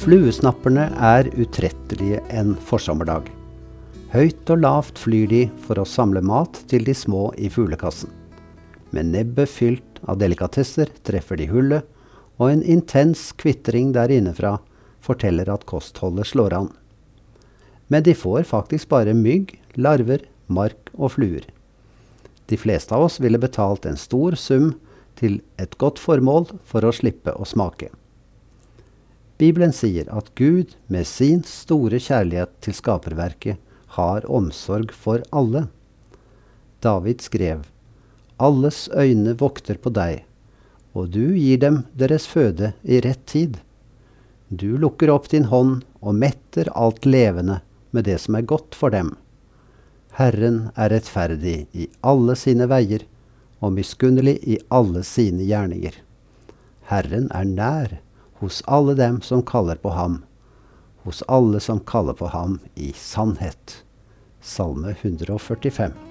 Fluesnapperne er utrettelige en forsommerdag. Høyt og lavt flyr de for å samle mat til de små i fuglekassen. Med nebbet fylt av delikatesser treffer de hullet, og en intens kvitring der innefra forteller at kostholdet slår an. Men de får faktisk bare mygg, larver, mark og fluer. De fleste av oss ville betalt en stor sum til et godt formål for å slippe å smake. Bibelen sier at Gud med sin store kjærlighet til skaperverket har omsorg for alle. David skrev, Alles øyne vokter på deg, og du gir dem deres føde i rett tid. Du lukker opp din hånd og metter alt levende med det som er godt for dem. Herren er rettferdig i alle sine veier og miskunnelig i alle sine gjerninger. Herren er nær hos alle dem som kaller på ham, hos alle som kaller på ham i sannhet. Salme 145.